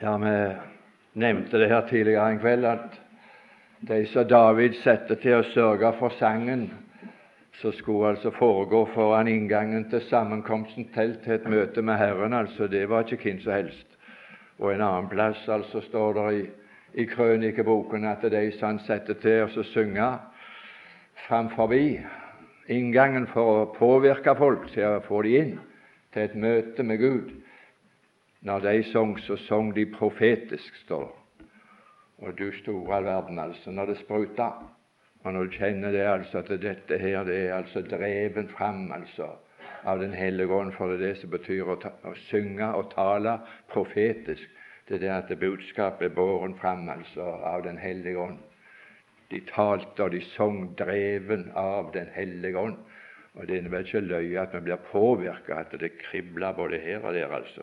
Ja, vi nevnte det her tidligere en kveld at de som David satte til å sørge for sangen som skulle altså foregå foran inngangen til sammenkomsten telt til et møte med Herren, altså det var ikke hvem som helst. Og en annen plass altså står det i, i krønikeboken at de som han satte til å synge framfor inngangen for å påvirke folk til å få dem inn til et møte med Gud, når de sang, så sang de profetisk, står det. Og du store all verden, altså, når det spruta. Og når du kjenner det, altså, at dette her det er altså dreven fram altså, av Den hellige ånd, for det er det som betyr å, ta, å synge og tale profetisk. Det er det at budskapet er båren fram altså, av Den hellige ånd. De talte og de sang dreven av Den hellige ånd. Og Det er vel ikke løye at vi blir påvirka, at det kribler både her og der. altså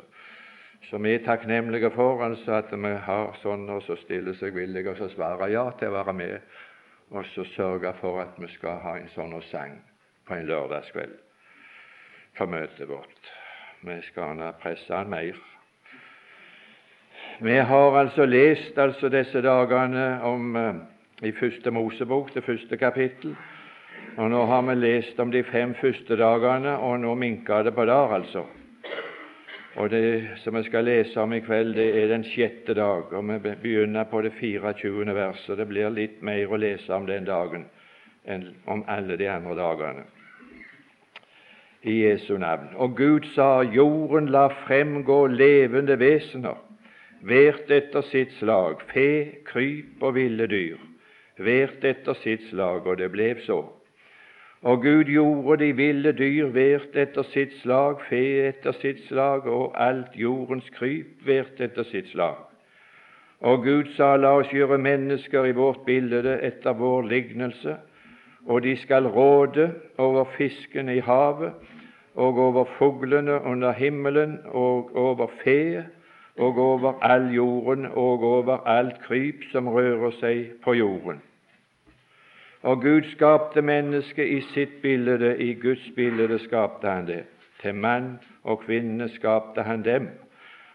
som vi er takknemlige for, altså at vi har sånne så stiller seg villige og så svarer ja til å være med, og så sørger for at vi skal ha en sånn sang på en lørdagskveld for møtet vårt. Vi skal nå presse han mer. Vi har altså lest altså disse dagene om uh, i Første Mosebok, det første kapittel. Og nå har vi lest om de fem første dagene, og nå minker det på der, altså. Og Det som jeg skal lese om i kveld, det er den sjette dag, og vi begynner på det 24. verset. Det blir litt mer å lese om den dagen enn om alle de andre dagene. I Jesu navn. Og Gud sa, jorden la fremgå levende vesener, hvert etter sitt slag, fe, kryp og ville dyr, hvert etter sitt slag, og det ble så. Og Gud gjorde de ville dyr hvert etter sitt slag, fe etter sitt slag, og alt jordens kryp hvert etter sitt slag. Og Gud sa, la oss gjøre mennesker i vårt bilde etter vår lignelse, og de skal råde over fiskene i havet, og over fuglene under himmelen, og over fe, og over all jorden, og over alt kryp som rører seg på jorden. Og Gud skapte mennesket i sitt bilde, i Guds bilde skapte han det. Til mann og kvinne skapte han dem.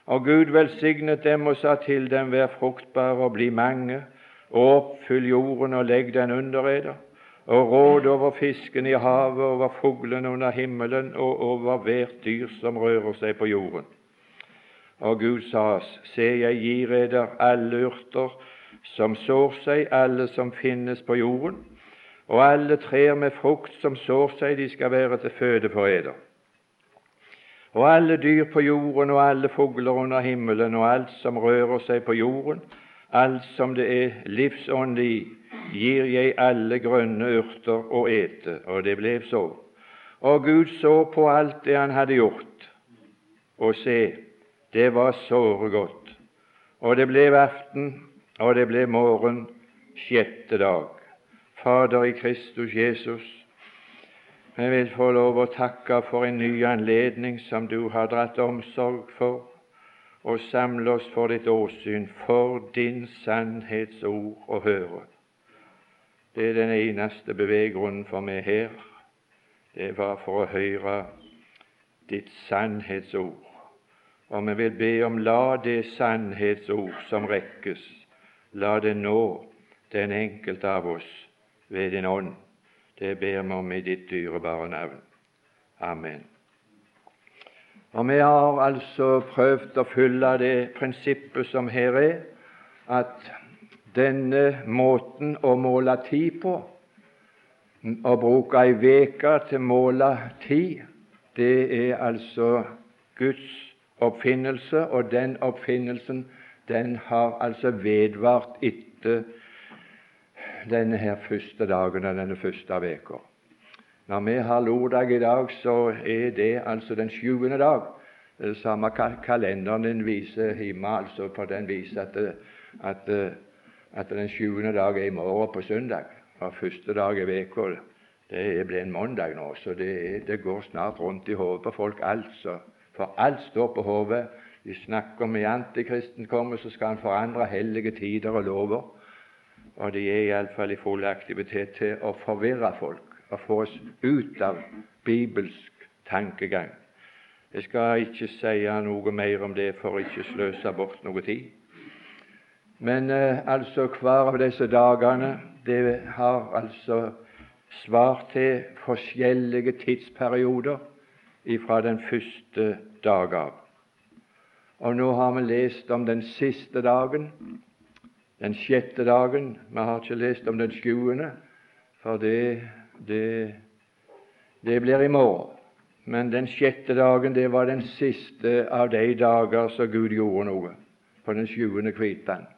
Og Gud velsignet dem og sa til dem, vær fruktbare og bli mange, og oppfyll jorden og legg den under eder, og råd over fisken i havet, over fuglene under himmelen og over hvert dyr som rører seg på jorden. Og Gud sa oss, se, jeg gir eder alle urter som sår seg, alle som finnes på jorden, og alle trær med frukt som sår seg, de skal være til føde for eder. Og alle dyr på jorden og alle fugler under himmelen og alt som rører seg på jorden, alt som det er livsånd i, gir jeg alle grønne urter å ete. Og det ble så. Og Gud så på alt det han hadde gjort, og se, det var såre godt. Og det ble aften, og det ble morgen, sjette dag. Fader i Kristus Jesus, jeg vil få lov å takke for en ny anledning som du har dratt omsorg for, og samle oss for ditt åsyn, for din sannhetsord å høre. Det er den eneste beveggrunnen for meg her. Det var for å høre ditt sannhetsord. Og vi vil be om la det sannhetsord som rekkes, la det nå den enkelte av oss ved din ånd. Det ber vi om i ditt dyrebare navn. Amen. Og Vi har altså prøvd å følge det prinsippet som her er, at denne måten å måle tid på, å bruke ei uke til å måle tid, det er altså Guds oppfinnelse, og den oppfinnelsen den har altså vedvart etter denne her første dagen og denne første uka. Når vi har lordag i dag, så er det altså den sjuende dag. Det samme kalenderen den viser hjemme, altså, for den viser at, at, at den sjuende dag er i morgen på søndag. Og første dag i uka det blir en mandag nå, så det, det går snart rundt i hodet på folk, altså. For alt står på hodet. De snakker om i antikristen kommer, så skal han forandre hellige tider og lover og de er iallfall i full aktivitet til å forvirre folk og få oss ut av bibelsk tankegang. Jeg skal ikke si noe mer om det for ikke sløse bort noe tid. Men eh, altså hver av disse dagene det har altså svar til forskjellige tidsperioder fra den første dag av. Og nå har vi lest om den siste dagen, den sjette dagen. Vi har ikke lest om den sjuende, for det, det, det blir i morgen. Men den sjette dagen det var den siste av de dager som Gud gjorde noe, på den sjuende kvitan.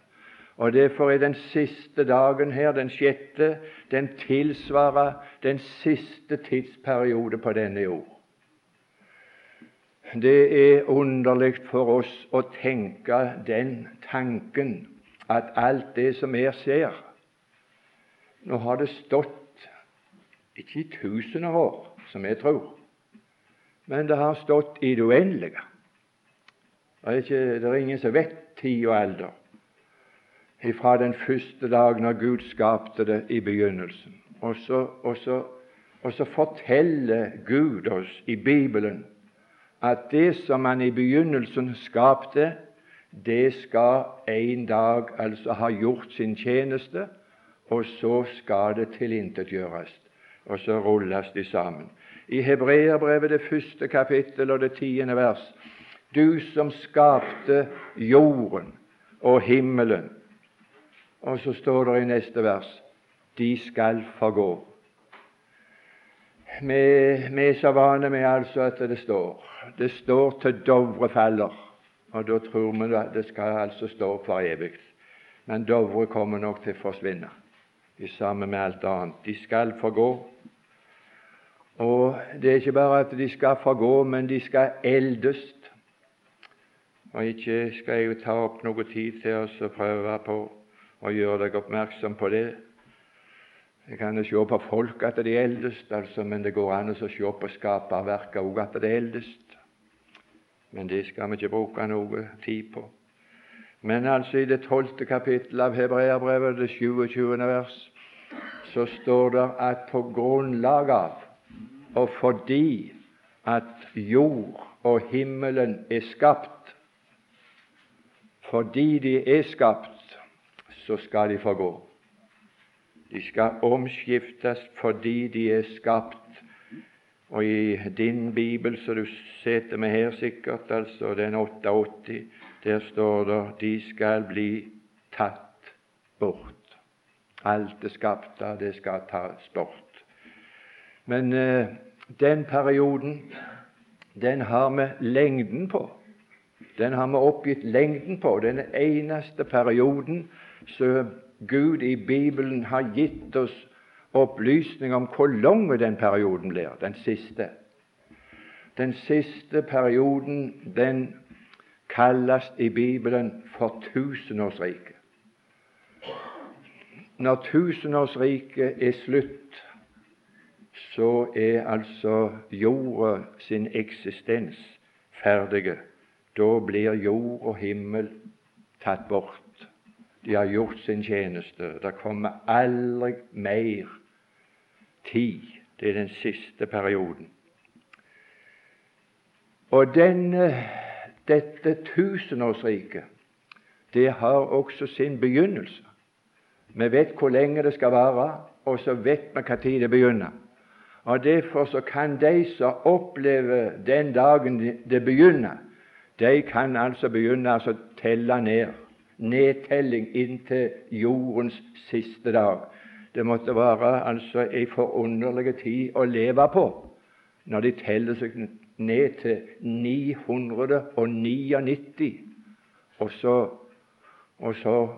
Og Derfor er den siste dagen her, den sjette, den tilsvarer den siste tidsperiode på denne jord. Det er underlig for oss å tenke den tanken at alt det som jeg ser Nå har det stått ikke i tusener år, som jeg tror, men det har stått i det uendelige. Det er, ikke, det er ingen som vet tid og alder fra den første dagen når Gud skapte det i begynnelsen. Og så, og så, og så forteller Gud oss i Bibelen at det som han i begynnelsen skapte, det skal en dag altså ha gjort sin tjeneste, og så skal det tilintetgjøres. Og så rulles de sammen. I Hebreerbrevet, det første kapittel og det tiende vers Du som skapte jorden og himmelen. Og så står det i neste vers De skal forgå. Vi, er så vane med altså at det står det står til Dovre faller, og da tror vi at det skal altså stå for evig. Men Dovre kommer nok til å forsvinne, i sammen med alt annet. De skal forgå. Og det er ikke bare at de skal forgå, men de skal eldes. Og ikke skal jeg jo ta opp noe tid til oss å prøve på å gjøre deg oppmerksom på det. Jeg kan jo se på folk at de eldes, altså, men det går an å se på skaperverket òg at det eldes. Men det skal vi ikke bruke noe tid på. Men altså i det tolvte kapittel av Hebreabrevet, det 27. vers, så står det at på grunnlag av og fordi at jord og himmelen er skapt, fordi de er skapt, så skal de forgå. De skal omskiftes fordi de er skapt. Og i din bibel, som du sitter med her sikkert, altså den 88, der står det de skal bli tatt bort. Alt det skapte, det skal tas bort. Men eh, den perioden, den har vi lengden på. Den har vi oppgitt lengden på. Den eneste perioden som Gud i Bibelen har gitt oss opplysning om hvor lang den perioden blir, den siste. Den siste perioden den kalles i Bibelen for tusenårsriket. Når tusenårsriket er slutt, så er altså jorda sin eksistens ferdige. Da blir jord og himmel tatt bort. De har gjort sin tjeneste. Det kommer aldri mer tid. Det er den siste perioden. Og denne, dette tusenårsriket, det har også sin begynnelse. Vi vet hvor lenge det skal vare, og så vet vi når det begynner. Og Derfor så kan de som opplever den dagen det begynner, de kan altså begynne å altså telle ned nedtelling inntil jordens siste dag. Det måtte være altså ei forunderlig tid å leve på når de teller seg ned til 999, og så, og så,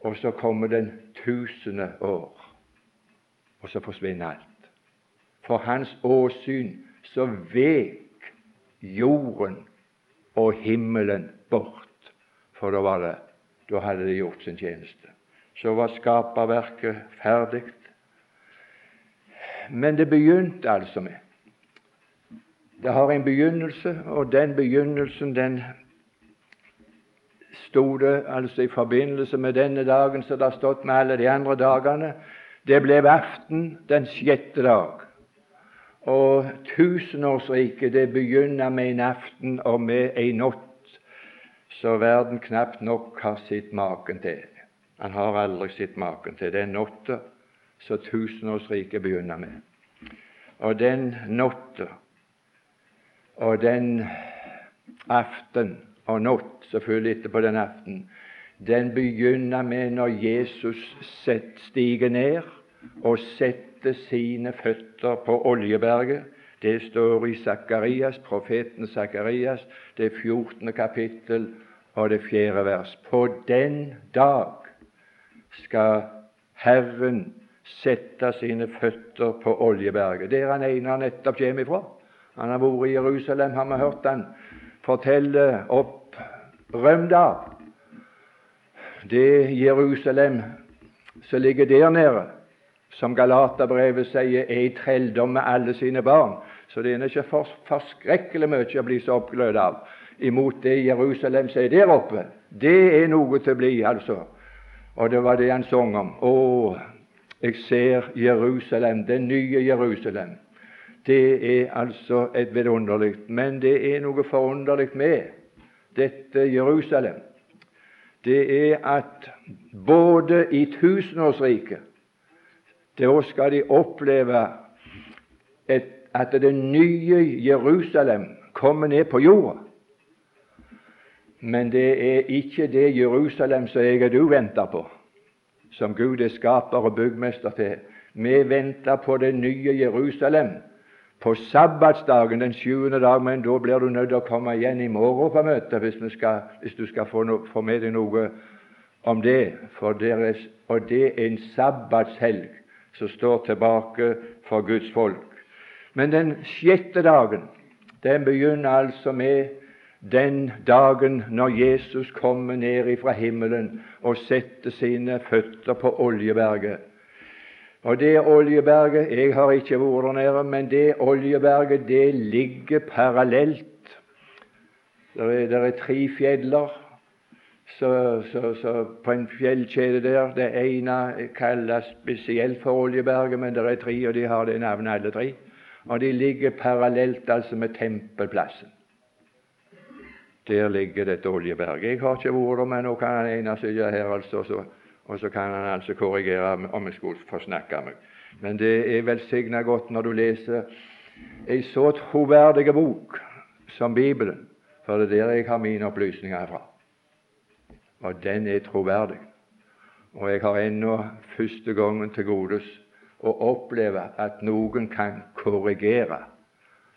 og så kommer den tusende år, og så forsvinner alt. For hans åsyn så vek jorden og himmelen bort, for da var det da hadde de gjort sin tjeneste. Så var skaperverket ferdig. Men det begynte altså med Det har en begynnelse, og den begynnelsen den sto det altså i forbindelse med denne dagen som det har stått med alle de andre dagene. Det ble aften den sjette dag. Og tusenårsriket det begynner med en aften og med en natt så verden knapt nok har sett maken til. Han har aldri sett maken til den natta som tusenårsriket begynner med. Og den natta og den aften og natt, selvfølgelig etterpå den aften, den begynner med når Jesus stiger ned og setter sine føtter på Oljeberget. Det står i Sakarias, profeten Sakarias, det 14. kapittel og det fjerde vers. På den dag skal Herren sette sine føtter på Oljeberget. Det er han ene nettopp kommer ifra. Han har vært i Jerusalem, har vi hørt han fortelle opp rømt av. Det Jerusalem som ligger der nede, som Galaterbrevet sier, er i trelldom med alle sine barn. Så det er ikke for, forskrekkelig mye å bli så oppglødd av imot det Jerusalem som er der oppe. Det er noe til å bli, altså. Og det var det han sang om. Å, jeg ser Jerusalem, det nye Jerusalem. Det er altså et vidunderlig Men det er noe forunderlig med dette Jerusalem. Det er at både i tusenårsriket da skal de oppleve et, at det nye Jerusalem kommer ned på jorda. Men det er ikke det Jerusalem som jeg og du venter på, som Gud er skaper og byggmester til. Vi venter på det nye Jerusalem på sabbatsdagen den sjuende dag, men da blir du nødt til å komme igjen i morgen på møtet hvis, skal, hvis du skal få, no, få, med deg noe om det. Deres, og det er en sabbatshelg som står tilbake for Guds folk. Men den sjette dagen den begynner altså med den dagen når Jesus kommer ned fra himmelen og setter sine føtter på Oljeberget. Og det Oljeberget Jeg har ikke vært der nede, men det Oljeberget det ligger parallelt. Det er, er tre fjeller så, så, så på en fjellkjede der. Det ene kalles spesielt for Oljeberget, men det er tre, og de har det navnet alle tre. Og de ligger parallelt altså med tempelplassen. Der ligger dette Oljeberget. Jeg har ikke vært der, men nå kan han ene sitte her, altså. Så og så kan han altså korrigere om jeg skulle forsnakke meg. Men det er velsigna godt når du leser ei så troverdig bok som Bibelen, for det er der jeg har mine opplysninger fra. Og den er troverdig. Og jeg har ennå første gangen til godes å oppleve at noen kan korrigere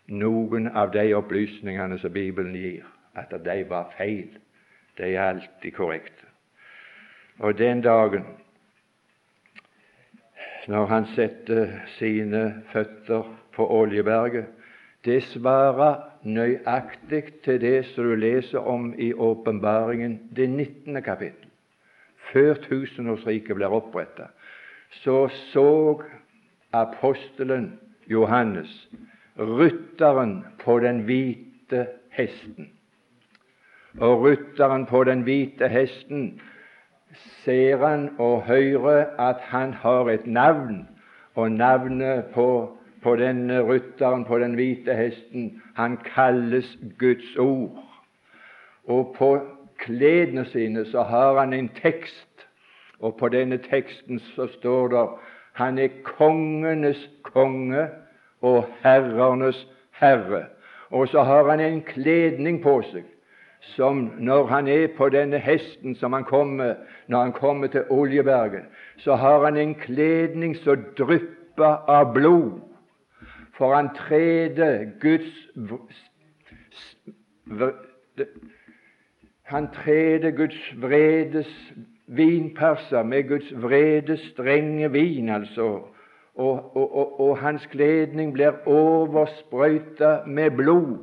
noen av de opplysningene som Bibelen gir, at de var feil. De er alltid korrekte. Og den dagen, når han setter sine føtter på Oljeberget, det svarer nøyaktig til det som du leser om i Åpenbaringen, det 19. kapittel. Før tusenårsriket blir opprettet, så så apostelen Johannes rytteren på den hvite hesten. Og rytteren på den hvite hesten ser han og hører at han har et navn, og navnet på, på denne rytteren på den hvite hesten, han kalles Guds ord. Og på kledene sine så har han en tekst, og på denne teksten så står det han er kongenes konge og herrenes herre. Og så har han en kledning på seg som når han er på denne hesten som han kommer når han kommer til Oljebergen, så har han en kledning som drypper av blod, for han treder Guds han treder Guds vredes vinperser med Guds vredes strenge vin, altså. Og, og, og, og hans kledning blir oversprøyta med blod,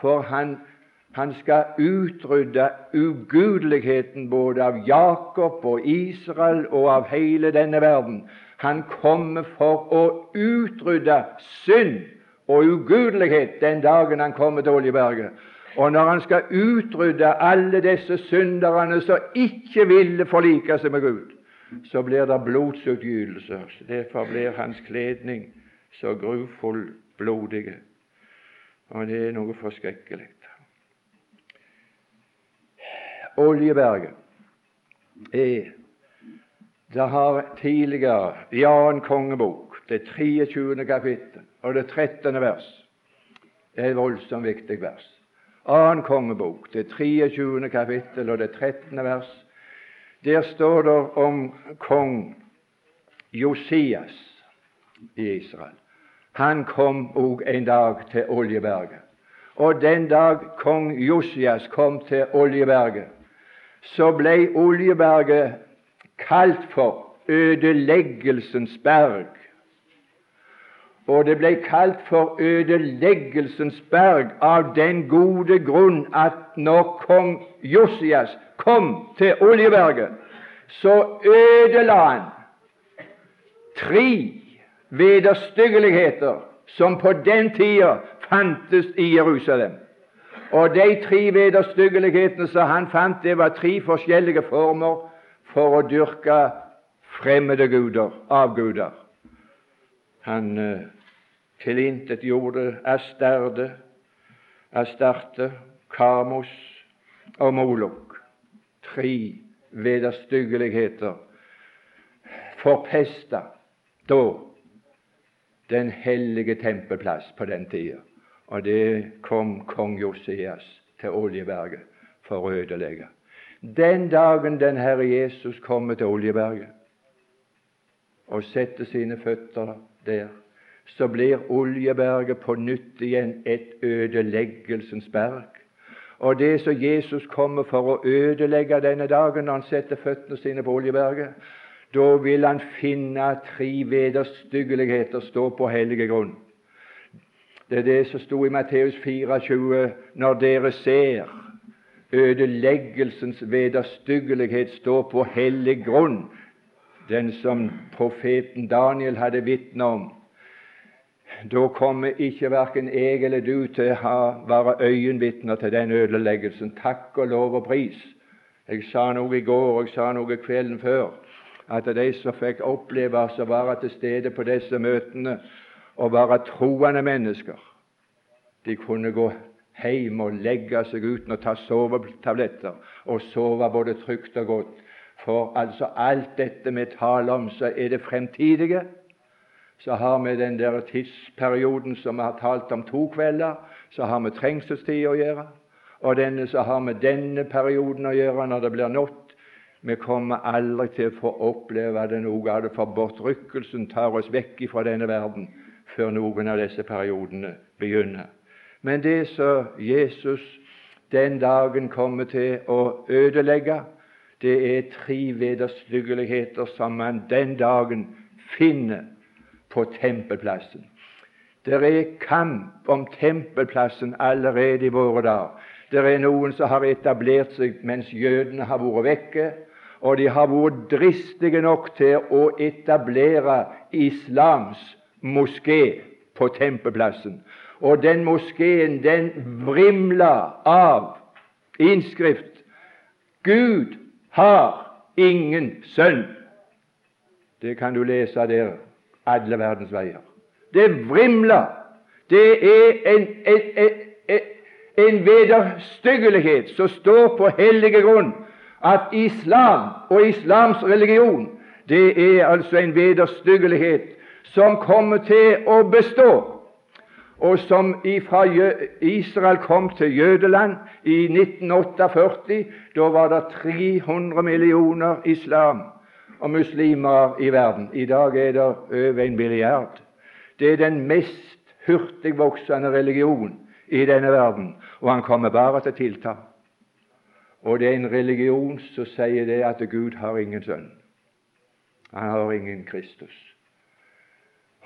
for han han skal utrydde ugudeligheten både av Jakob og Israel og av hele denne verden. Han kommer for å utrydde synd og ugudelighet den dagen han kommer til Oljeberget. Og når han skal utrydde alle disse synderne som ikke ville forlike seg med Gud, så blir det blodsutgytelser. Derfor blir hans kledning så grufull blodige. Og det er noe forskrekkelig. Oljeberget er Det har tidligere i annen kongebok, det 23. kapittel og det 13. vers, det er et voldsomt viktig vers. Annen kongebok, det 23. kapittel og det 13. vers, der står det om kong Josias i Israel. Han kom òg en dag til Oljeberget. Og den dag kong Josias kom til Oljeberget, så ble Oljeberget kalt for ødeleggelsens berg. Og det ble kalt for ødeleggelsens berg av den gode grunn at når kong Josias kom til Oljeberget, så ødela han tre vederstyggeligheter som på den tida fantes i Jerusalem. Og de tre vederstyggelighetene som han fant, det var tre forskjellige former for å dyrke fremmede guder, avguder. Han eh, tilintetgjorde Asterde, Astarte, Kamos og Molok. Tre vederstyggeligheter forpesta da den hellige tempelplass på den tida. Og det kom kong Josias til Oljeberget for å ødelegge. Den dagen den Herre Jesus kommer til Oljeberget og setter sine føtter der, så blir Oljeberget på nytt igjen et ødeleggelsens berg. Og det som Jesus kommer for å ødelegge denne dagen når han setter føttene sine på Oljeberget, da vil han finne tre vederstyggeligheter stå på hellig grunn. Det er det som sto i Matteus 24.: Når dere ser ødeleggelsens vederstyggelighet stå på hellig grunn, den som profeten Daniel hadde vitne om, da kommer ikke verken jeg eller du til å være øyenvitner til den ødeleggelsen. Takk og lov og pris. Jeg sa noe i går, og jeg sa noe kvelden før, at de som fikk oppleve å være til stede på disse møtene, å være troende mennesker. De kunne gå hjem og legge seg uten å ta sovetabletter og sove både trygt og godt. For altså alt dette vi taler om, så er det fremtidige. Så har vi den der tidsperioden som vi har talt om to kvelder, så har vi trengselstid å gjøre. Og denne, så har vi denne perioden å gjøre når det blir natt. Vi kommer aldri til å få oppleve det noe av det, for bortrykkelsen tar oss vekk fra denne verden før noen av disse periodene begynner. Men det som Jesus den dagen kommer til å ødelegge, det er tre vederstyggeligheter som man den dagen finner på tempelplassen. Det er kamp om tempelplassen allerede i våre dager. Det er noen som har etablert seg mens jødene har vært vekke, og de har vært dristige nok til å etablere islams moské på Tempeplassen. Og den moskeen, den vrimla av innskrift Gud har ingen sønn. Det kan du lese der alle verdens veier. Det vrimler. Det er en, en, en, en vederstyggelighet som står på hellige grunn, at islam og islams religion det er altså en vederstyggelighet som kommer til å bestå, og som fra Israel kom til Jødeland i 1948. Da var det 300 millioner islam og muslimer i verden. I dag er det over en milliard. Det er den mest hurtigvoksende religion i denne verden, og han kommer bare til å tilta. Og det er en religion som sier det at Gud har ingen sønn. Han har ingen Kristus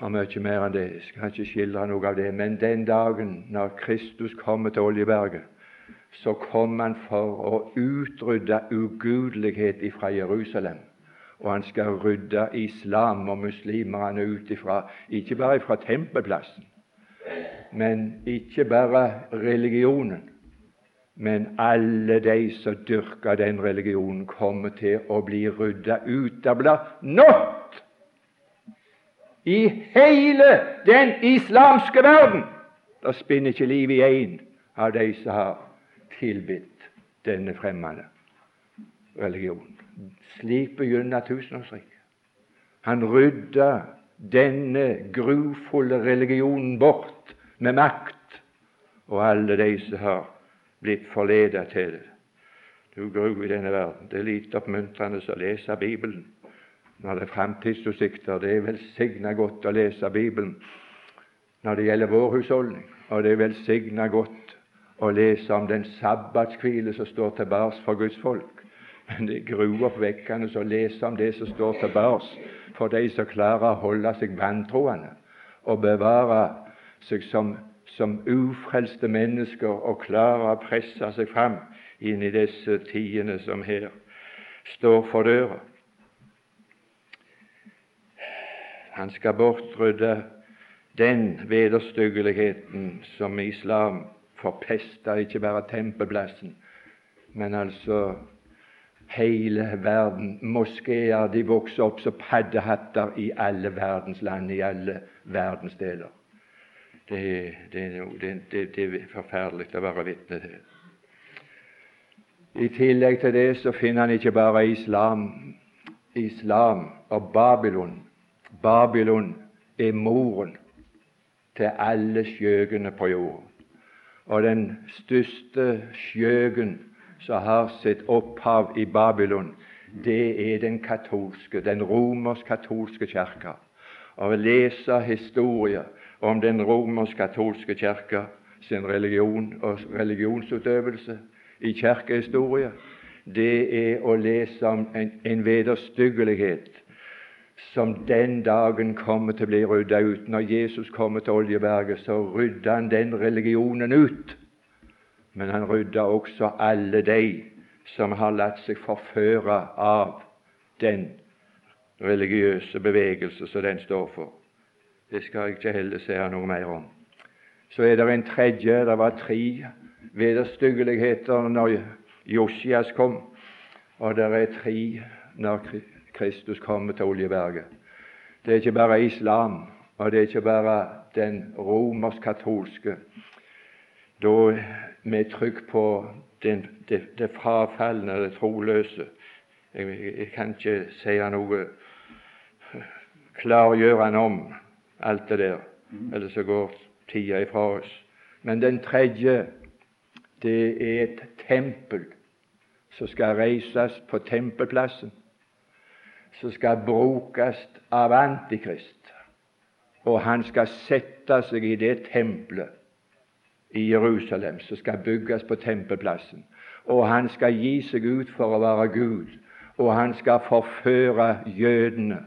og mye mer enn det. Jeg skal ikke skildre noe av det. Men den dagen når Kristus kommer til Oljeberget, så kom han for å utrydde ugudelighet fra Jerusalem. Og han skal rydde islam og muslimene ut ifra, ikke bare fra tempelplassen, men ikke bare religionen, men alle de som dyrker den religionen, kommer til å bli rydda ut. Det blir nått i hele den islamske verden da spinner ikke liv i én av de som har tilbitt denne fremmede religionen. Slik begynner tusenårsriket. Han rydda denne grufulle religionen bort med makt, og alle de som har blitt forledet til det. Du gru i denne verden. Det er lite oppmuntrende å lese Bibelen når det er framtidsutsikter. Det er velsigna godt å lese Bibelen når det gjelder vår husholdning, og det er velsigna godt å lese om den sabbatskvile som står tilbake for Guds folk. Men det er gruoppvekkende å lese om det som står tilbake for de som klarer å holde seg vantroende og bevare seg som, som ufrelste mennesker og klarer å presse seg fram inn i disse tidene som her står for døra. Han skal bortrydde den vederstyggeligheten som islam forpester ikke bare tempelplassen, men altså hele verden. Moskeer de vokser opp som paddehatter i alle verdens land, i alle verdensdeler. Det, det, det, det er forferdelig å være vitne til. I tillegg til det så finner han ikke bare islam, islam og Babylon. Babylon er moren til alle skjøgene på jorden. Og den største skjøgen som har sitt opphav i Babylon, det er den katolske, den romersk-katolske kirka. Å lese historier om den romersk-katolske kirka sin religion og religionsutøvelse i kirkehistorie, det er å lese om en, en vederstyggelighet som den dagen kommer til å bli rydda ut. Når Jesus kommer til Oljeberget, så rydder han den religionen ut men han rydda også alle de som har latt seg forføre av den religiøse bevegelse som den står for. Det skal jeg ikke heller si noe mer om. Så er det en tredje. Det var tre vederstyggeligheter når Josias kom, og det er tre når Kristus kommer til Oljeberget. Det er ikke bare islam, og det er ikke bare den romersk-katolske. Da med trykk på den, det, det frafalne, det troløse. Jeg, jeg, kan ikke si noe klargjørende om alt det der, eller så går tida ifra oss. Men den tredje, det er et tempel som skal reises på tempelplassen, som skal brukes av Antikrist. Og han skal sette seg i det tempelet i Jerusalem som skal bygges på tempelplassen. Og han skal gi seg ut for å være Gud, og han skal forføre jødene.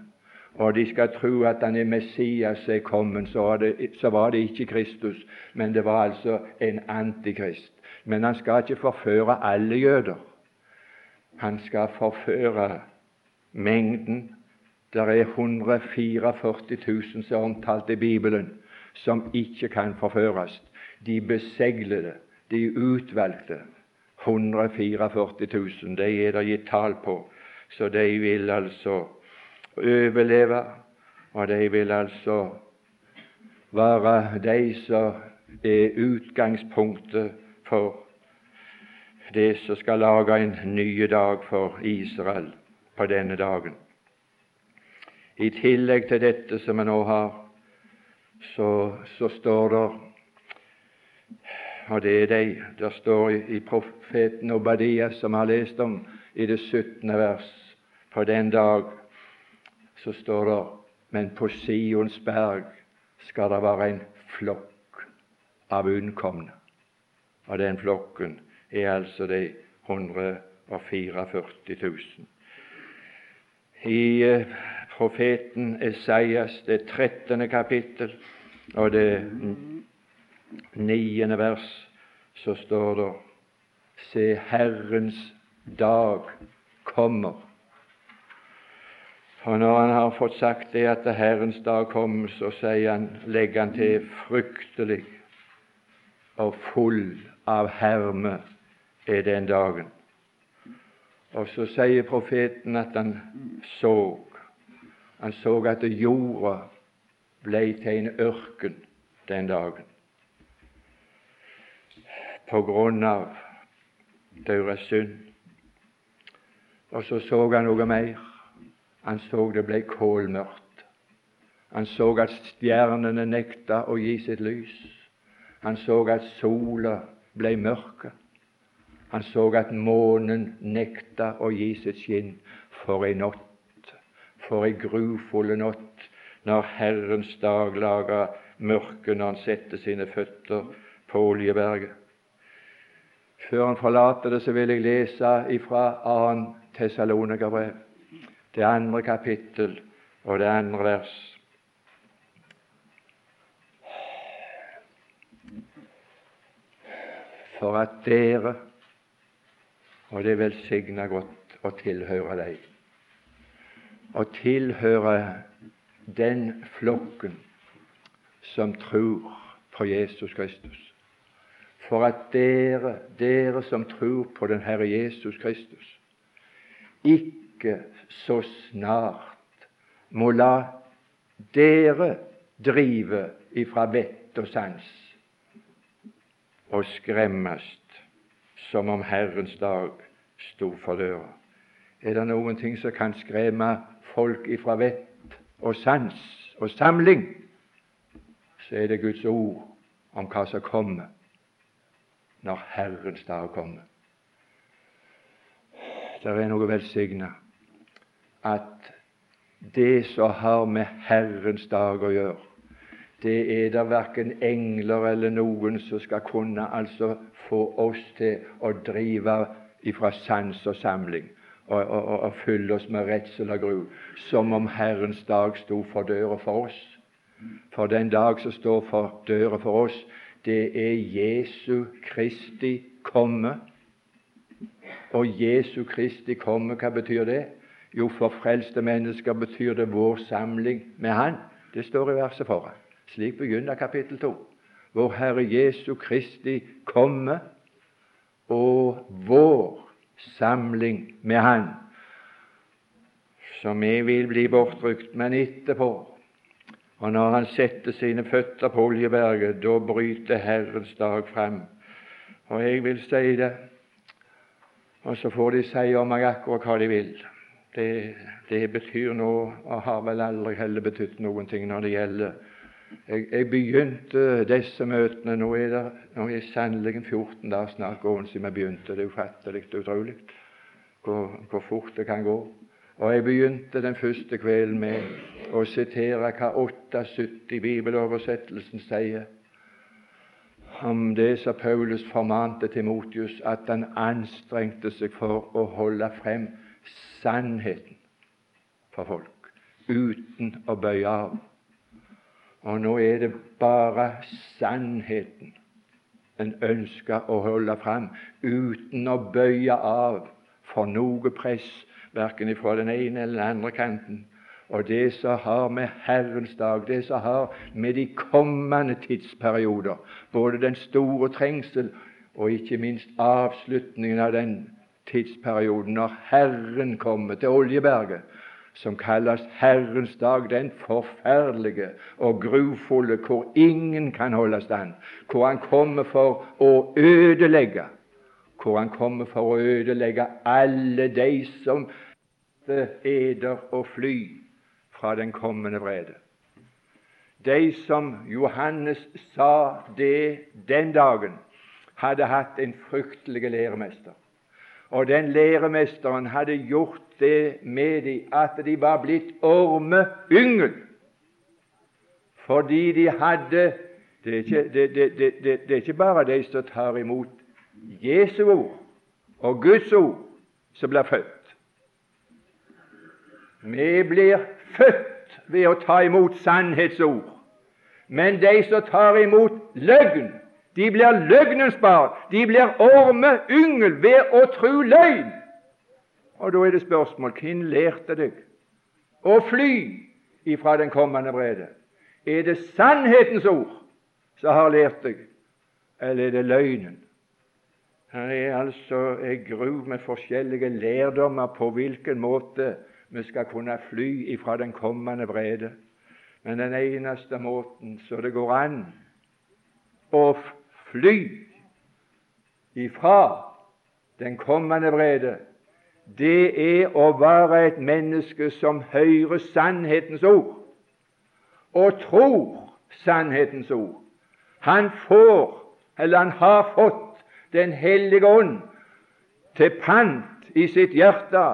Og de skal tro at han er Messias er kommet, så var, det, så var det ikke Kristus, men det var altså en antikrist. Men han skal ikke forføre alle jøder. Han skal forføre mengden. Det er 144 000 som er omtalt i Bibelen, som ikke kan forføres de beseglede, de utvalgte, 144 000, de er det gitt tall på. Så de vil altså overleve, og de vil altså være de som er utgangspunktet for det som skal lage en ny dag for Israel på denne dagen. I tillegg til dette som vi nå har, så, så står det og det er de der står i, profeten Obadiah, som har lest om i det 17. vers. På den dag så står det Men på Sions berg skal det være en flokk av unnkomne. Og den flokken er altså de 144 000. I eh, profeten Esaias, det 13. kapittel og det niende vers, så står det Se, Herrens dag kommer. Og når han har fått sagt det at Herrens dag kommer, så sier han, legger han til fryktelig og full av herme er den dagen. Og så sier profeten at han så han så at jorda ble til en ørken den dagen på grunn av deres synd. Og så så han noe mer. Han så det ble kålmørkt. Han så at stjernene nekta å gi sitt lys. Han så at sola ble mørke. Han så at månen nekta å gi sitt skinn. For ei natt, for ei grufulle natt, når Herrens dag laga mørke når han setter sine føtter på Oljeberget. Før han forlater det, så vil jeg lese ifra 2. Tessalonikerbrev, det andre kapittel og det andre vers. For at dere, og det er velsigna godt å tilhøre deg, å tilhøre den flokken som tror på Jesus Kristus. For at dere, dere som tror på den Herre Jesus Kristus, ikke så snart må la dere drive ifra vett og sans og skremmes som om Herrens dag sto for døra. Er det noen ting som kan skremme folk ifra vett og sans og samling, så er det Guds ord om hva som kommer når Herrens dag kommer. Det er noe velsigna at det som har med Herrens dag å gjøre, det er det verken engler eller noen som skal kunne altså få oss til å drive ifra sans og samling og, og, og, fylle oss med redsel og gru, som om Herrens dag sto for døra for oss. For den dag som står for døra for oss, det er Jesu Kristi komme. Og Jesu Kristi komme, hva betyr det? Jo, for frelste mennesker betyr det vår samling med Han. Det står i verset foran. Slik begynner kapittel 2. Vår Herre Jesu Kristi komme og vår samling med Han. som vi vil bli bortrykt, men etterpå og når han setter sine føtter på Oljeberget, da bryter Herrens dag frem. Og jeg vil si det, og så får de si om meg akkurat hva de vil. Det, det betyr noe, og har vel aldri heller betydd noen ting når det gjelder jeg, jeg, begynte disse møtene Nå er det nå er sannelig 14 dager snart gående siden vi begynte. Det er ufattelig utrolig hvor, hvor fort det kan gå. Og jeg begynte den første kvelden med å sitere hva 78 bibeloversettelsen sier om det som Paulus formante Timotius, at han anstrengte seg for å holde frem sannheten for folk, uten å bøye av. Og nå er det bare sannheten en ønsker å holde frem, uten å bøye av for noe press verken fra den ene eller den andre kanten. Og det som har med Herrens dag, det som har med de kommende tidsperioder, både den store trengsel og ikke minst avslutningen av den tidsperioden, når Herren kommer til Oljeberget, som kalles Herrens dag, den forferdelige og grufulle, hvor ingen kan holde stand, hvor Han kommer for å ødelegge, hvor Han kommer for å ødelegge alle de som eder og fly fra den kommende vrede. De som Johannes sa det den dagen, hadde hatt en fryktelig læremester. Og den læremesteren hadde gjort det med dem at de var blitt ormeyngel. Fordi de hadde det er, ikke, det, det, det, er ikke bare de som tar imot Jesu ord og Guds ord, som blir født. Vi blir født ved å ta imot sannhetsord. Men de som tar imot løgn, de blir løgnens barn. De blir ormeyngel ved å tro løgn. Og da er det spørsmål hvem lærte deg å fly ifra den kommende vrede? Er det sannhetens ord som har lært deg, eller er det løgnen? Her er altså en gru med forskjellige lærdommer på hvilken måte vi skal kunne fly ifra den kommende vrede. Men den eneste måten så det går an å fly ifra den kommende vrede, det er å være et menneske som hører sannhetens ord og tror sannhetens ord. Han får, eller han har fått, Den hellige ånd til pant i sitt hjerte,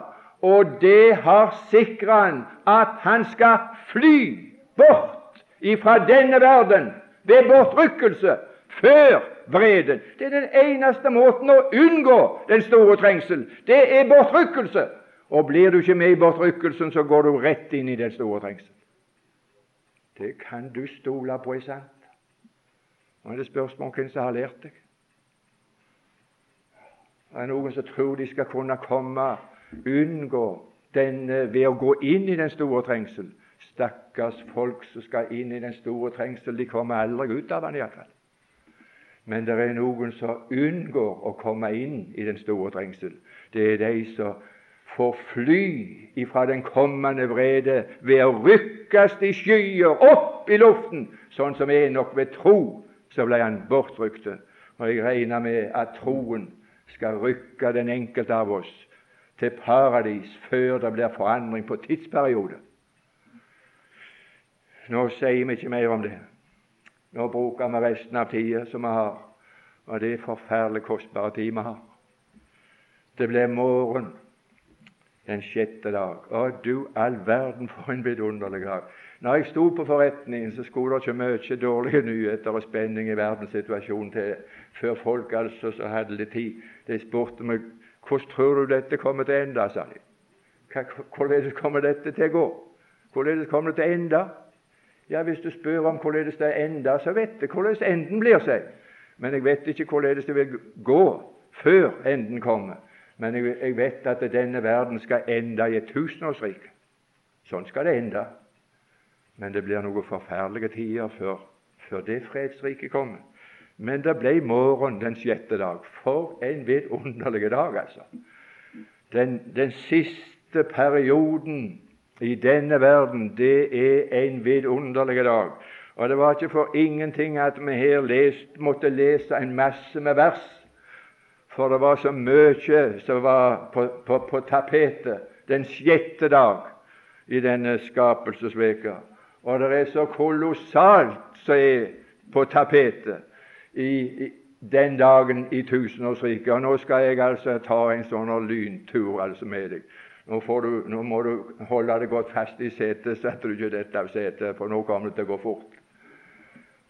og det har sikra han at han skal fly bort ifra denne verden ved bortrykkelse før vreden. Det er den eneste måten å unngå den store trengsel. Det er bortrykkelse. Og blir du ikke med i bortrykkelsen, så går du rett inn i den store trengsel. Det kan du stole på er sant. Nå er det spørsmål om hvem som har lært deg. Det er noen som tror de skal kunne komme, unngå denne ved å gå inn i den store trengsel. Stakkars folk som skal inn i den store trengsel, de kommer aldri ut av den iallfall. Men det er noen som unngår å komme inn i den store trengsel. Det er de som får fly ifra den kommende vrede ved å rykkes i skyer opp i luften, sånn som Enok ved tro så ble han bortrykte. Og jeg regner med at troen skal rykke den enkelte av oss til paradis før det blir forandring på tidsperiode. Nå sier vi ikke mer om det. Nå bruker vi resten av tida som vi har, og det er forferdelig kostbare tid vi har. Det blir morgen den sjette dag. Å, du all verden, for en vidunderlig dag. Når jeg sto på forretningen, så skulle det ikke mye dårlige nyheter og spenning i verdenssituasjonen til før folk altså så hadde litt tid. De spurte meg hvordan tror du dette kommer til enda, sa de. Hvordan kommer dette til å gå? Hvordan kommer det til enda? Ja, Hvis du spør om hvordan det ender, så vet jeg hvordan enden blir seg. Men jeg vet ikke hvordan det vil gå før enden kommer. Men jeg, jeg vet at denne verden skal ende i et tusenårsrike. Sånn skal det ende. Men det blir noen forferdelige tider før, før det fredsriket kommer. Men det ble morgen den sjette dag. For en vidunderlig dag, altså. Den, den siste perioden i denne verden, det er en vidunderlig dag. Og det var ikke for ingenting at vi her lest, måtte lese en masse med vers, for det var så mye som var på, på, på tapetet den sjette dag i denne skapelsesveka. Og det er så kolossalt som er på tapetet i, i, den dagen i tusenårsriket. Og nå skal jeg altså ta en sånn lyntur altså med deg. Nå, du, nå, må du holde deg godt fast i setet, så at du ikke detter av setet, for nå kommer det til å gå fort.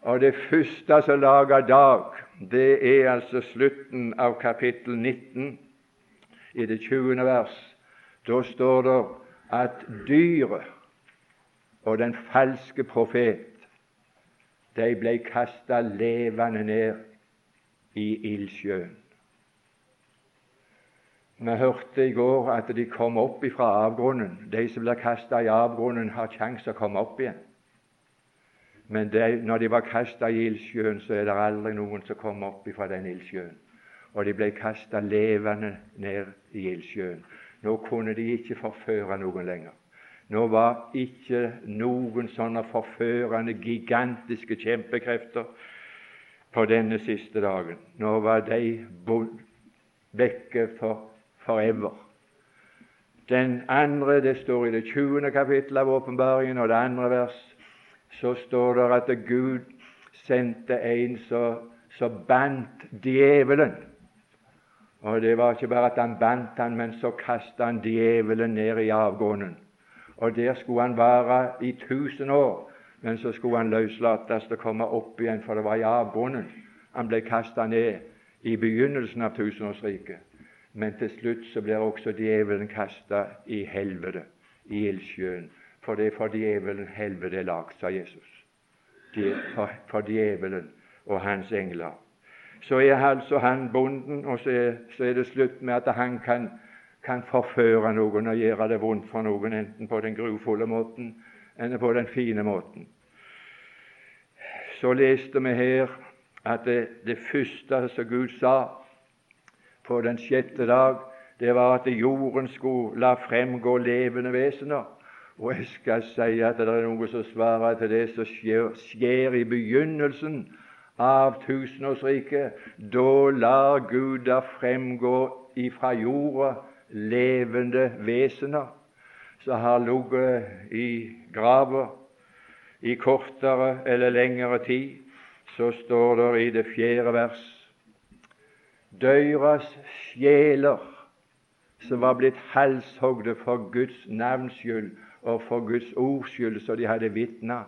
Og Det første som lager dag, det er altså slutten av kapittel 19, i det 20. vers. Da står det at dyret og den falske profet de ble kasta levende ned i ildsjøen. Vi hørte i går at de kom opp fra avgrunnen. De som blir kasta i avgrunnen, har sjanse å komme opp igjen. Men de, når de var kasta i ildsjøen, så er det aldri noen som kommer opp fra den ildsjøen. Og de ble kasta levende ned i ildsjøen. Nå kunne de ikke forføre noen lenger. Nå var ikke noen sånne forførende, gigantiske kjempekrefter på denne siste dagen. Nå var de vekke for forever. Den andre, det står i det 20. kapittelet av åpenbaringen, og det andre vers, så står det at Gud sendte en som bandt djevelen. Og det var ikke bare at han bandt han, men så kastet han djevelen ned i avgrunnen. Og der skulle han være i tusen år, men så skulle han løslates og komme opp igjen, for det var i avgrunnen han ble kastet ned i begynnelsen av tusenårsriket. Men til slutt så blir også djevelen kasta i helvete, i ildsjøen. For det er for djevelen helvete er lagd, sa Jesus. For, for djevelen og hans engler. Så er altså han bonden, og så er, så er det slutt med at han kan, kan, forføre noen og gjøre det vondt for noen, enten på den grufulle måten eller på den fine måten. Så leste vi her at det, det første som Gud sa på den sjette dag, det var at jorden skulle la fremgå levende vesener. Og jeg skal si at det er noe som svarer til det som skjer, skjer i begynnelsen av tusenårsriket. Da lar Gud da fremgå ifra jorda levende vesener som har ligget i grava i kortere eller lengre tid. Så står det i det fjerde vers Døyras sjeler som var blitt halshogde for Guds navns skyld og for Guds ords skyld, så de hadde vitna.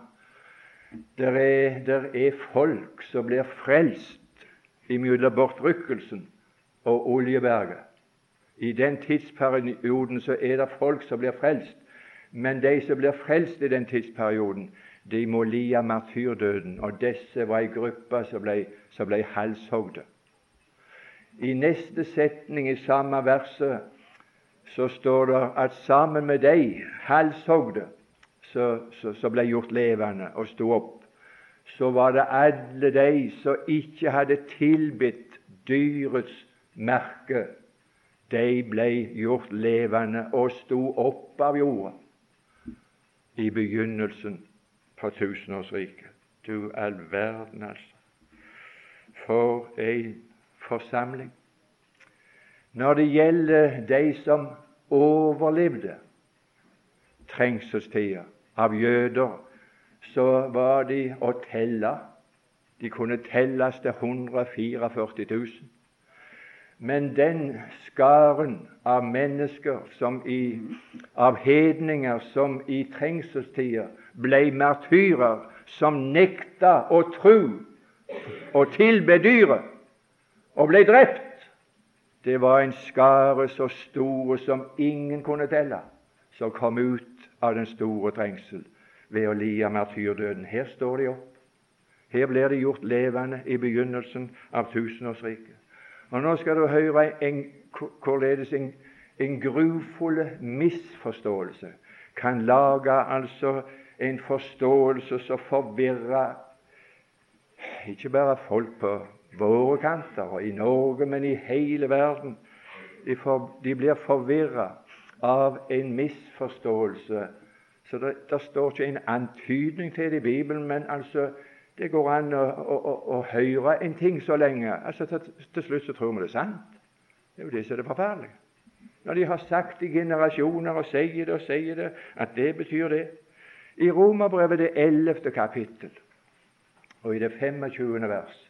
Der er, der er folk som blir frelst imellom bortrykkelsen og Oljeberget. I den tidsperioden så er det folk som blir frelst, men de som blir frelst i den tidsperioden, de må lide martyrdøden, og disse var ei gruppe som ble, som ble halshogde. I neste setning i samme verset så står det at sammen med deg halshogde som ble gjort levende og sto opp, så var det alle de som ikke hadde tilbitt dyrets merke. De ble gjort levende og sto opp av jorda i begynnelsen på tusenårsriket. Du all verden, altså. For ei forsamling. Når det gjelder de som overlevde trengselstida av jøder, så var de å telle. De kunne telles til 144 000. Men den skaren av mennesker som i, av hedninger som i trengselstida ble martyrer, som nekta å tro og tilbe dyret, og ble drept, det var en skare så stor som ingen kunne telle, som kom ut av den store trengsel ved å lia martyrdøden. Her står de opp. Her blir de gjort levende i begynnelsen av tusenårsriket. Og Nå skal du høre en, hvorledes en, en grufull misforståelse kan lage altså en forståelse som forvirrer ikke bare folk på våre kanter og i Norge, men i hele verden. De, for, de blir forvirra av en misforståelse. Så det, det, står ikke en antydning til det i Bibelen, men altså det går an å, å, å, å høre en ting så lenge. Altså til, til, slutt så tror vi det er sant. Det er jo det som er det forferdelige. Når de har sagt i generasjoner og sier det og sier det, at det betyr det. I Romerbrevet det 11. kapittel og i det 25. vers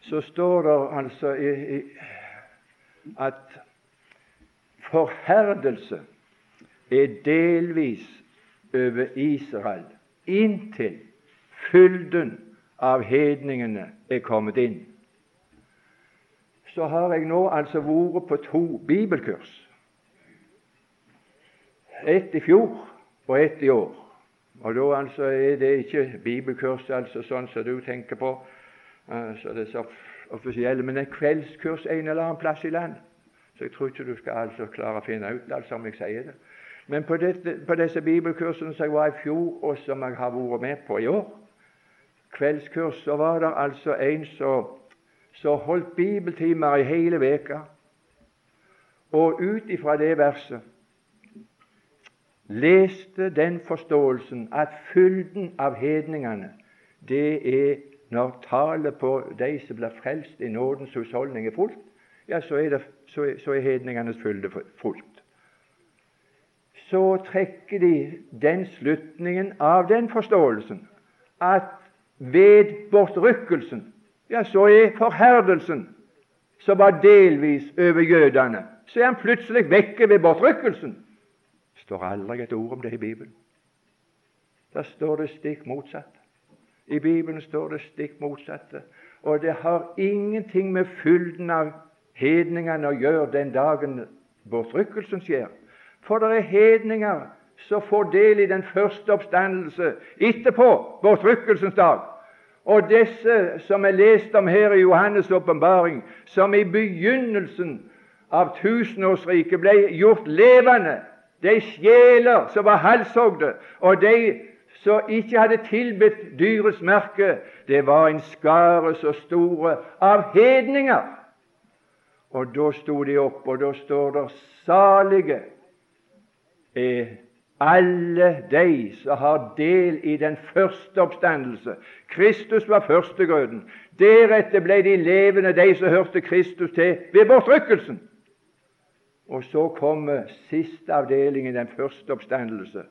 så står det altså i, i, at forherdelse er delvis over Israel inntil fylden av hedningene er kommet inn. Så har jeg nå altså vært på to bibelkurs. Ett i fjor og ett i år. Og da altså er det ikke bibelkurs altså sånn som du tenker på, så det er så offisielle, men et kveldskurs en eller annen plass i land. Så jeg tror ikke du skal altså klare å finne ut altså om jeg sier det. Men på, dette, på disse bibelkursene som jeg var i fjor, og som jeg har vært med på i år, kveldskurs, så var det altså en som holdt bibeltimer i hele veka. Og ut ifra det verset leste den forståelsen at fylden av hedningene, det er når tallet på de som blir frelst i nådens husholdning, er fullt, ja, så er, det, så er, så er hedningenes fylde fullt. Så trekker de den slutningen av den forståelsen at ved bortrykkelsen, ja, så er forherdelsen som var delvis over jødene, så er han plutselig vekke ved bortrykkelsen. Det står aldri et ord om det i Bibelen. Der står det stikk motsatt. I Bibelen står det stikk motsatte. Og det har ingenting med fylden av hedningene å gjøre den dagen bortrykkelsen skjer. For det er hedninger som får del i den første oppstandelse etterpå bortrykkelsens dag. Og disse som er lest om her i Johannes' åpenbaring, som i begynnelsen av tusenårsriket ble gjort levende, de sjeler som var halshogde, og de som ikke hadde tilbedt dyrets merke, det var en skare så store av hedninger. Og da sto de opp, og da står det 'salige er alle de som har del i den første oppstandelse. Kristus var førstegrøden. Deretter ble de levende, de som hørte Kristus til ved bortrykkelsen. Og så kommer siste avdeling i den første oppstandelse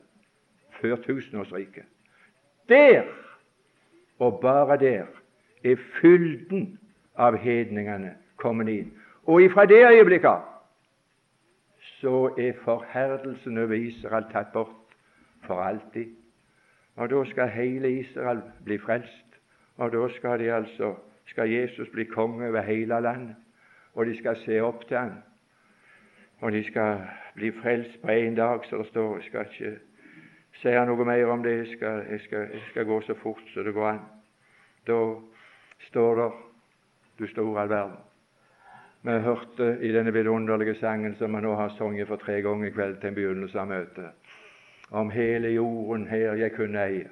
før tusenårsriket. Der, og bare der, er fylden av hedningene kommet inn. Og ifra det øyeblikket så er forherdelsen over Israel tatt bort for alltid. Og da skal hele Israel bli frelst. Og da skal, altså, skal Jesus bli konge over hele landet. Og de skal se opp til ham. Og de skal bli frelst på én dag, så det står. Skal ikke si noe mer om det. Jeg skal, jeg skal, jeg skal gå så fort så det går an. Da står det Du store all verden. Vi hørte i denne vidunderlige sangen som vi nå har sunget for tre ganger i kveld til en begynnelse av møtet, om hele jorden her jeg kunne eie.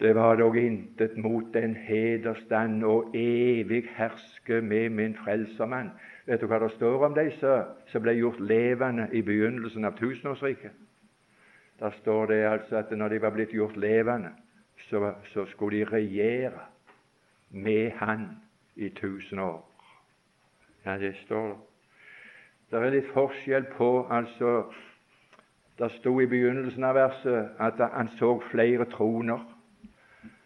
Det var dog intet mot den hederstand og evig herske med min frelsermann. Vet du hva det står om disse som ble gjort levende i begynnelsen av tusenårsriket? Der står det altså at når de var blitt gjort levende, så, så skulle de regjere med Han i tusen år. Ja, det står Det er litt forskjell på altså Det sto i begynnelsen av verset at han så flere troner.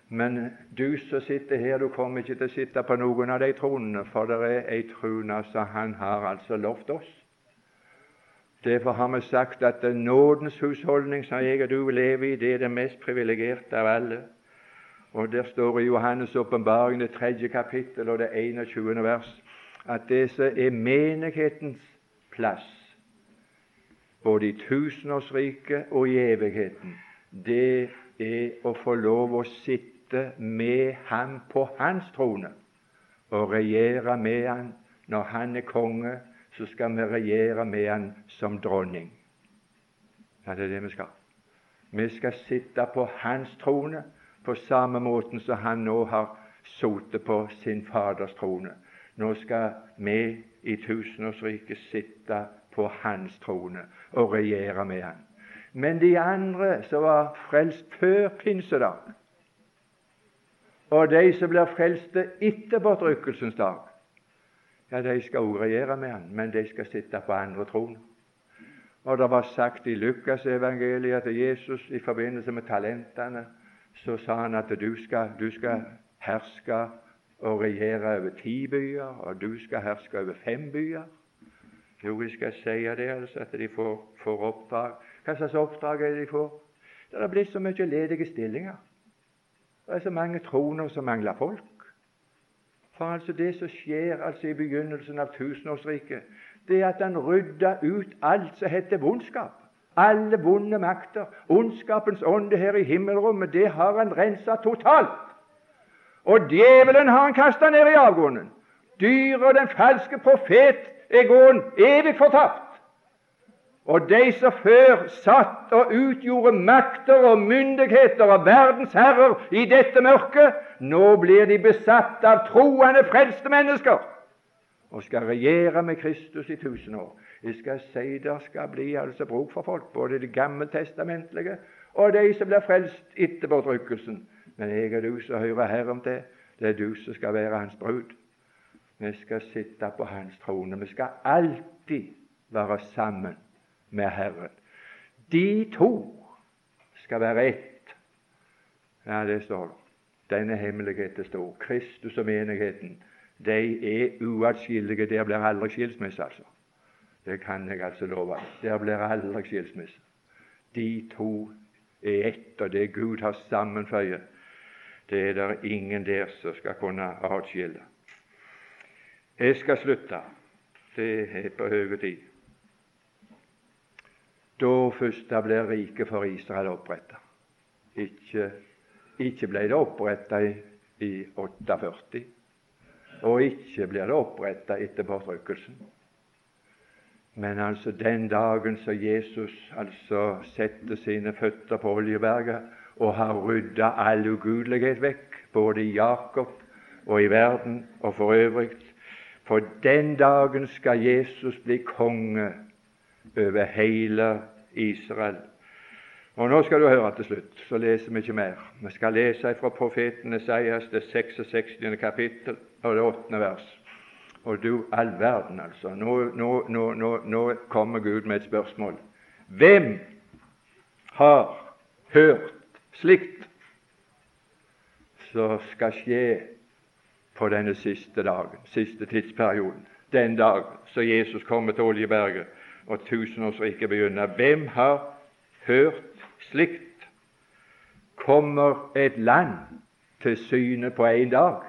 Men du som sitter her, du kommer ikke til å sitte på noen av de tronene, for det er ei trone som han har altså lovt oss. Derfor har vi sagt at den nådens husholdning som jeg og du lever i, det er det mest privilegerte av alle. Og Der står i Johannes' åpenbaring, det tredje kapittel og det 21. vers, at det som er menighetens plass, både i tusenårsriket og i evigheten, det er å få lov å sitte med ham på hans trone og regjere med ham når han er konge. Så skal vi regjere med han som dronning. Ja, det er det vi skal. Vi skal sitte på hans trone på samme måten som han nå har sittet på sin faders trone. Nå skal vi i tusenårsriket sitte på hans trone og regjere med han. Men de andre som var frelst før pinsedag, og de som blir frelste etter bortrykkelsens dag, ja, de skal også regjere med han, men de skal sitte på andre troner. Og Det var sagt i Lukasevangeliet at Jesus i forbindelse med talentene så sa han at du skal, du skal herske og regjere over ti byer, og du skal herske over fem byer. Jo, vi skal si det, altså, at de får, får oppdrag. Hva slags oppdrag er det de får? Det er blitt så mye ledige stillinger. Det er så mange troner som mangler folk. For altså det som skjer altså i begynnelsen av tusenårsriket, det er at han rydder ut alt som heter vondskap. Alle vonde makter. Ondskapens ånde her i himmelrommet, det har han rensa totalt. Og djevelen har han kasta ned i avgrunnen. Dyret og den falske profet er gåen evig fortapt. Og de som før satt og utgjorde makter og myndigheter og verdens herrer i dette mørket, nå blir de besatt av troende, frelste mennesker og skal regjere med Kristus i tusen år. Jeg skal si det skal bli altså bruk for folk, både det gammeltestamentlige og de som blir frelst etter bortrykkelsen. Men jeg og du som hører Herren til, det er du som skal være Hans brud. Vi skal sitte på Hans trone. Vi skal alltid være sammen med Herren. De to skal være ett. Ja, det står det. Denne hemmeligheten står. Kristus og menigheten de er uatskillelige. Der blir aldri skilsmisse, altså. Det kan jeg altså love. Der blir aldri skilsmisse. De to er ett, og det Gud har sammenføyet, det er det ingen der som skal kunne atskille. Jeg skal slutte. Det er på høy tid. Da først ble riket for Israel oppretta. Ikke, ikke ble det oppretta i, i 48, og ikke blir det oppretta etter bortrykkelsen. Men altså den dagen som Jesus altså setter sine føtter på Oljeberget og har rydda all ugudelighet vekk, både i Jakob og i verden og for øvrig For den dagen skal Jesus bli konge over hele Israel. Og Nå skal du høre til slutt, så leser vi ikke mer. Vi skal lese fra profeten Esaias, det 66. kapittel og det 8. vers. Og du all verden, altså. Nå, nå, nå, nå kommer Gud med et spørsmål. Hvem har hørt slikt som skal skje på denne siste dagen, siste tidsperioden, den dag så Jesus kommer til Oljeberget og tusenårsriket begynner. Hvem har hørt slikt? Kommer et land til syne på én dag?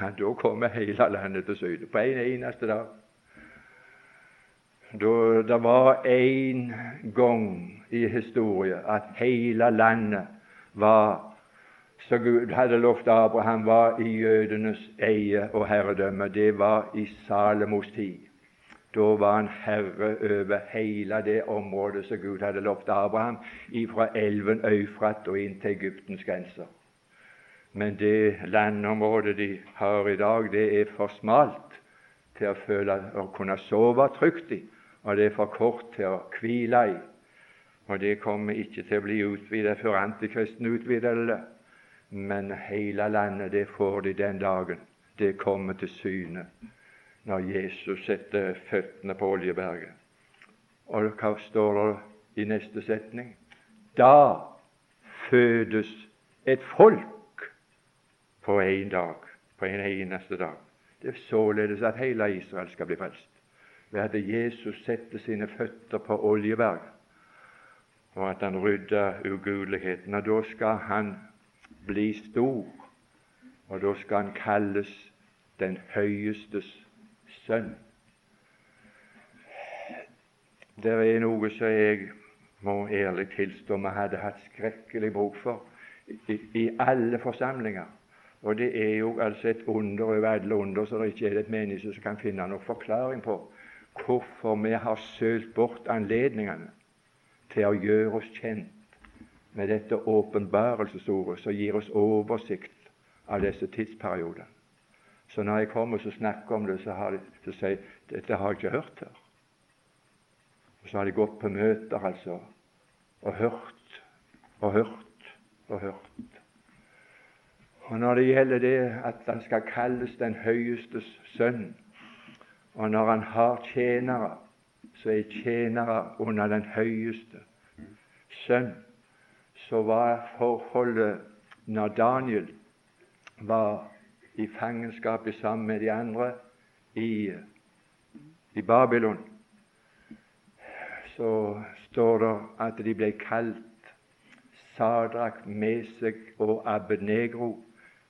Ja, da kommer hele landet til syne på en eneste dag. Da det var en gang i historien at hele landet var så Gud hadde lovt Abraham, var i jødenes eie og herredømme. Det var i Salomos tid. Da var han herre over hele det området som Gud hadde lovt Abraham, fra elven Øyfrat og inn til Egyptens grenser. Men det landområdet de har i dag, det er for smalt til å føle å kunne sove trygt i, og det er for kort til å hvile i. Og det kommer ikke til å bli utvidet før antikristen utvider det. Men hele landet, det får de den dagen. Det kommer til syne når Jesus setter føttene på Oljeberget. Og hva står det i neste setning? Da fødes et folk på én dag, på en eneste dag. Det er således at hele Israel skal bli frelst ved at Jesus setter sine føtter på Oljeberget, og at han rydder ugudeligheten. Og da skal han bli stor, og da skal han kalles den høyestes sønn. Det er noe som jeg må ærlig tilstå vi hadde hatt skrekkelig bruk for i, i alle forsamlinger. Og det er jo altså et under over alle under, så det ikke er et menneske som kan finne noen forklaring på hvorfor vi har sølt bort anledningene til å gjøre oss kjent med dette åpenbarelsesordet som gir oss oversikt av disse tidsperiodene. Så når jeg kommer og snakker om det, så, har så sier jeg dette har jeg ikke hørt før. Og så har de gått på møter altså, og hørt og hørt og hørt. Og Når det gjelder det at han skal kalles den høyestes sønn, og når han har tjenere, så er tjenere under den høyeste sønn, så var forholdet når Daniel var i fangenskapet sammen med de andre i, i Babylon, så står det at de ble kalt Sadrak, Mesek og Abednegro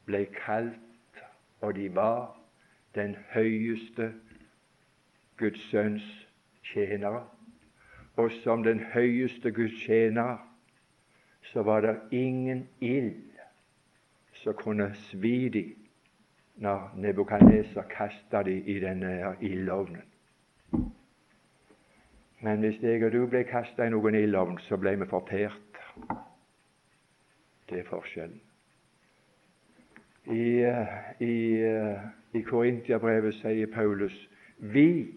ble kalt, og de var den høyeste Guds sønns tjenere. Og som den høyeste Guds tjenere så var det ingen ild som kunne svi dem når Nebukadneser kasta dem i denne ildovnen. Men hvis jeg og du ble kasta i noen ildovn, så ble vi fortært. Det er forskjellen. I, i, i Korintiabrevet sier Paulus vi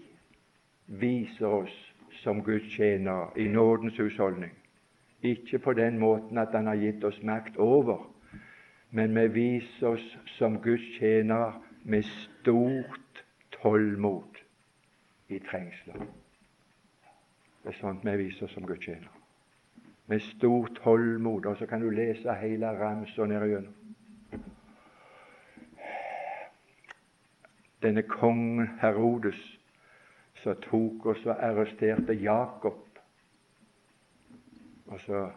viser oss som Guds tjenere i nådens husholdning. Ikke på den måten at Han har gitt oss makt over, men vi viser oss som Guds tjenere med stort tålmod i trengsler. Det er sånt vi viser oss som Guds tjenere. Med stort tålmod. Og så kan du lese hele ramsa nedigjennom. Denne kongen Herodes som tok oss og arresterte Jakob og så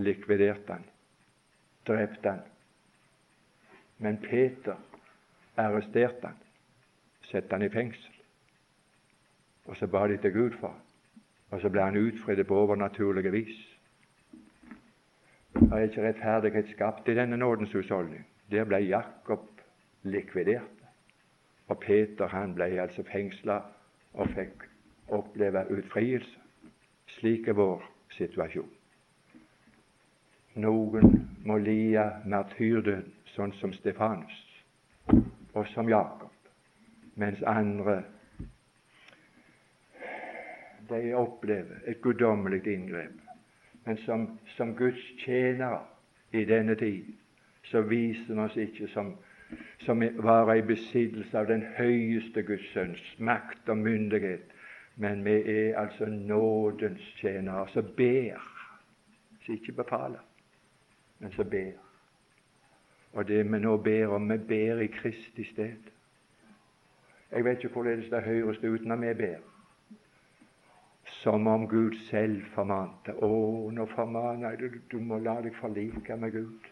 likviderte han, drepte han. Men Peter arresterte han, satte han i fengsel. Og så ba de til Gud for og så ble han utfridd på overnaturlig vis. Det er ikke rettferdighet skapt i denne nådens husholdning. Der ble Jakob likvidert. Og Peter han ble altså fengsla og fikk oppleve utfrielse. Slik er vår situasjon. Noen må lide martyrdøden, sånn som Stefanus og som Jakob, mens andre de opplever et guddommelig inngrep. Men som, som Guds tjenere i denne tid så viser vi oss ikke som, som var i besittelse av den høyeste Guds sønns makt og myndighet, men vi er altså nådens tjenere som ber, som ikke befaler, men som ber. Og det vi nå ber om, vi ber i Kristi sted. Jeg vet ikke hvorledes det høres ut når vi ber. Som om Gud selv formante. Å, nå formaner jeg deg, du må la deg forlike med Gud.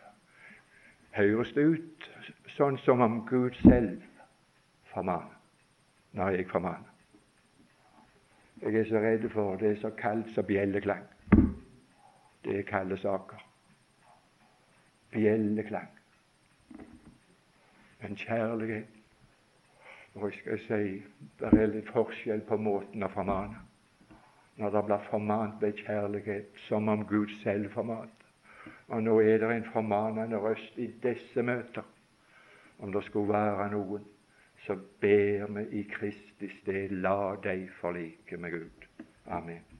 Høres det ut sånn som om Gud selv formaner når jeg formaner? Jeg er så redd for det er så kaldt som bjelleklang. Det er kalde saker. Bjelleklang. Men kjærlighet Og jeg si det er litt forskjell på måten å formane. Når det blir formant ved kjærlighet, som om Gud selv formante. Og nå er det en formanende røst i disse møter. Om det skulle være noen, så ber vi i Kristi sted, la deg forlike med Gud. Amen.